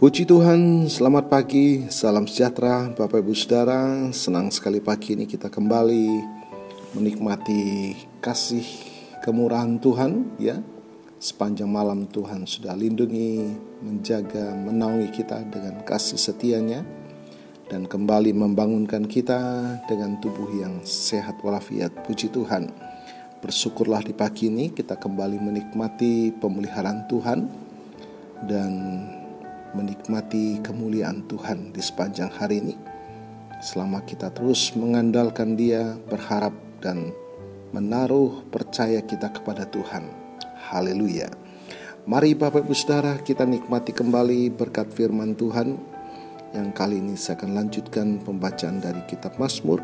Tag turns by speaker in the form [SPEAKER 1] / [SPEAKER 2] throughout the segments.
[SPEAKER 1] Puji Tuhan, selamat pagi, salam sejahtera Bapak Ibu Saudara. Senang sekali pagi ini kita kembali menikmati kasih kemurahan Tuhan ya. Sepanjang malam Tuhan sudah lindungi, menjaga, menaungi kita dengan kasih setianya Dan kembali membangunkan kita dengan tubuh yang sehat walafiat. Puji Tuhan. Bersyukurlah di pagi ini kita kembali menikmati pemeliharaan Tuhan Dan menikmati kemuliaan Tuhan di sepanjang hari ini. Selama kita terus mengandalkan Dia, berharap dan menaruh percaya kita kepada Tuhan. Haleluya. Mari Bapak Ibu Saudara kita nikmati kembali berkat firman Tuhan yang kali ini saya akan lanjutkan pembacaan dari kitab Mazmur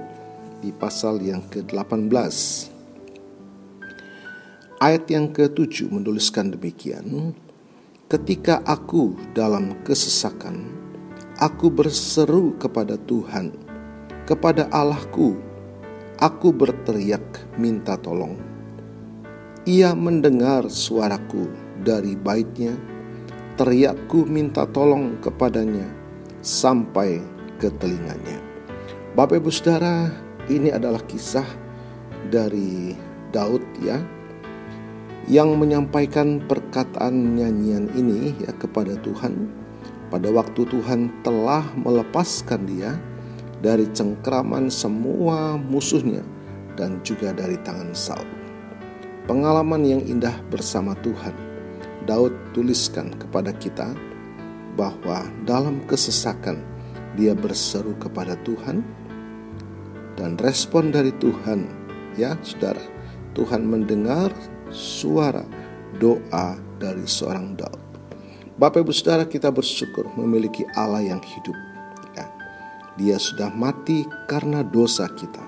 [SPEAKER 1] di pasal yang ke-18. Ayat yang ke-7 menuliskan demikian, Ketika aku dalam kesesakan, aku berseru kepada Tuhan, kepada Allahku, aku berteriak minta tolong. Ia mendengar suaraku dari baitnya, teriakku minta tolong kepadanya sampai ke telinganya. Bapak Ibu Saudara, ini adalah kisah dari Daud ya yang menyampaikan perkataan nyanyian ini ya kepada Tuhan pada waktu Tuhan telah melepaskan dia dari cengkraman semua musuhnya dan juga dari tangan Saul. Pengalaman yang indah bersama Tuhan. Daud tuliskan kepada kita bahwa dalam kesesakan dia berseru kepada Tuhan dan respon dari Tuhan ya Saudara Tuhan mendengar suara doa dari seorang Daud. Bapak Ibu Saudara kita bersyukur memiliki Allah yang hidup. Ya. Dia sudah mati karena dosa kita.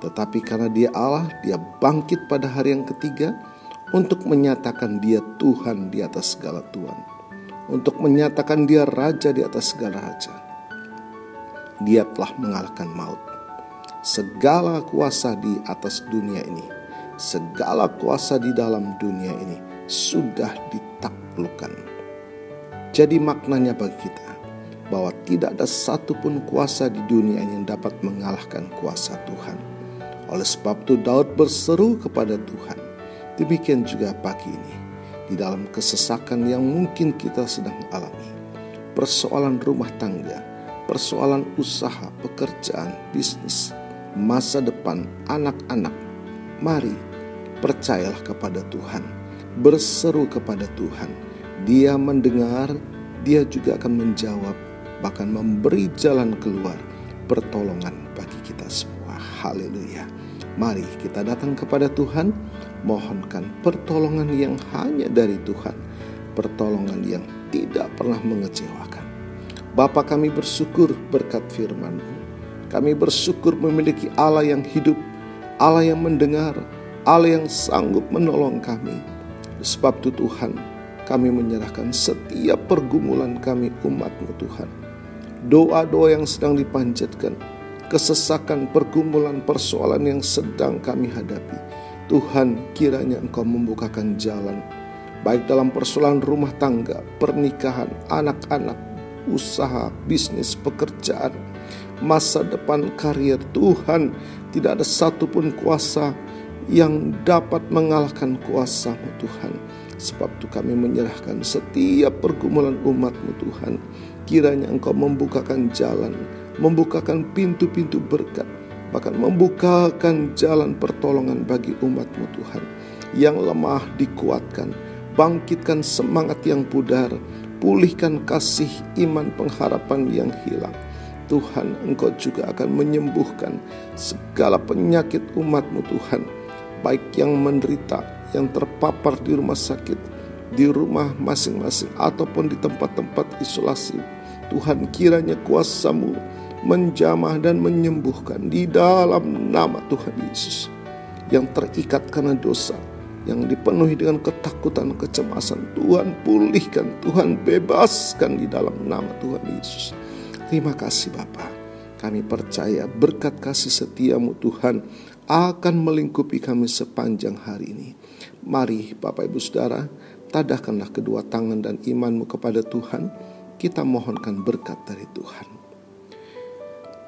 [SPEAKER 1] Tetapi karena dia Allah, dia bangkit pada hari yang ketiga untuk menyatakan dia Tuhan di atas segala Tuhan. Untuk menyatakan dia Raja di atas segala Raja. Dia telah mengalahkan maut. Segala kuasa di atas dunia ini segala kuasa di dalam dunia ini sudah ditaklukkan. Jadi maknanya bagi kita bahwa tidak ada satupun kuasa di dunia yang dapat mengalahkan kuasa Tuhan. Oleh sebab itu Daud berseru kepada Tuhan. Demikian juga pagi ini di dalam kesesakan yang mungkin kita sedang alami. Persoalan rumah tangga, persoalan usaha, pekerjaan, bisnis, masa depan, anak-anak. Mari percayalah kepada Tuhan, berseru kepada Tuhan. Dia mendengar, dia juga akan menjawab, bahkan memberi jalan keluar, pertolongan bagi kita semua. Haleluya. Mari kita datang kepada Tuhan, mohonkan pertolongan yang hanya dari Tuhan, pertolongan yang tidak pernah mengecewakan. Bapa kami bersyukur berkat firman-Mu. Kami bersyukur memiliki Allah yang hidup, Allah yang mendengar, Allah yang sanggup menolong kami. Sebab itu Tuhan, kami menyerahkan setiap pergumulan kami umatmu Tuhan. Doa-doa yang sedang dipanjatkan, kesesakan pergumulan persoalan yang sedang kami hadapi. Tuhan kiranya Engkau membukakan jalan, baik dalam persoalan rumah tangga, pernikahan, anak-anak, usaha, bisnis, pekerjaan, masa depan karir Tuhan. Tidak ada satupun kuasa yang dapat mengalahkan kuasamu Tuhan. Sebab itu kami menyerahkan setiap pergumulan umatmu Tuhan. Kiranya engkau membukakan jalan, membukakan pintu-pintu berkat, bahkan membukakan jalan pertolongan bagi umatmu Tuhan. Yang lemah dikuatkan, bangkitkan semangat yang pudar, pulihkan kasih iman pengharapan yang hilang. Tuhan engkau juga akan menyembuhkan segala penyakit umatmu Tuhan baik yang menderita, yang terpapar di rumah sakit, di rumah masing-masing, ataupun di tempat-tempat isolasi. Tuhan kiranya kuasamu menjamah dan menyembuhkan di dalam nama Tuhan Yesus. Yang terikat karena dosa, yang dipenuhi dengan ketakutan, kecemasan. Tuhan pulihkan, Tuhan bebaskan di dalam nama Tuhan Yesus. Terima kasih Bapak. Kami percaya berkat kasih setiamu Tuhan akan melingkupi kami sepanjang hari ini. Mari Bapak Ibu Saudara, tadahkanlah kedua tangan dan imanmu kepada Tuhan. kita mohonkan berkat dari Tuhan.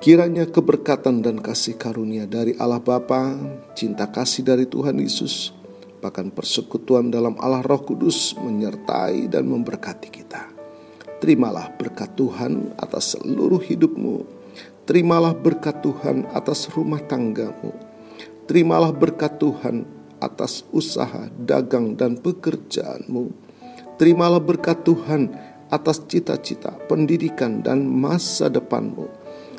[SPEAKER 1] Kiranya keberkatan dan kasih karunia dari Allah Bapa, cinta kasih dari Tuhan Yesus, bahkan persekutuan dalam Allah Roh Kudus menyertai dan memberkati kita. Terimalah berkat Tuhan atas seluruh hidupmu. Terimalah berkat Tuhan atas rumah tanggamu. Terimalah berkat Tuhan atas usaha, dagang, dan pekerjaanmu. Terimalah berkat Tuhan atas cita-cita, pendidikan, dan masa depanmu.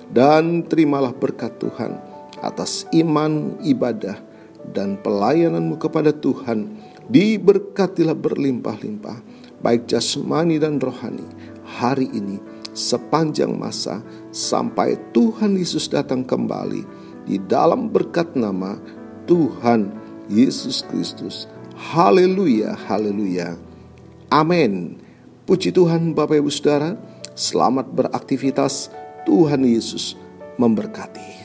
[SPEAKER 1] Dan terimalah berkat Tuhan atas iman, ibadah, dan pelayananmu kepada Tuhan. Diberkatilah berlimpah-limpah, baik jasmani dan rohani, hari ini sepanjang masa sampai Tuhan Yesus datang kembali di dalam berkat nama Tuhan Yesus Kristus. Haleluya, haleluya. Amin. Puji Tuhan Bapak Ibu Saudara, selamat beraktivitas. Tuhan Yesus memberkati.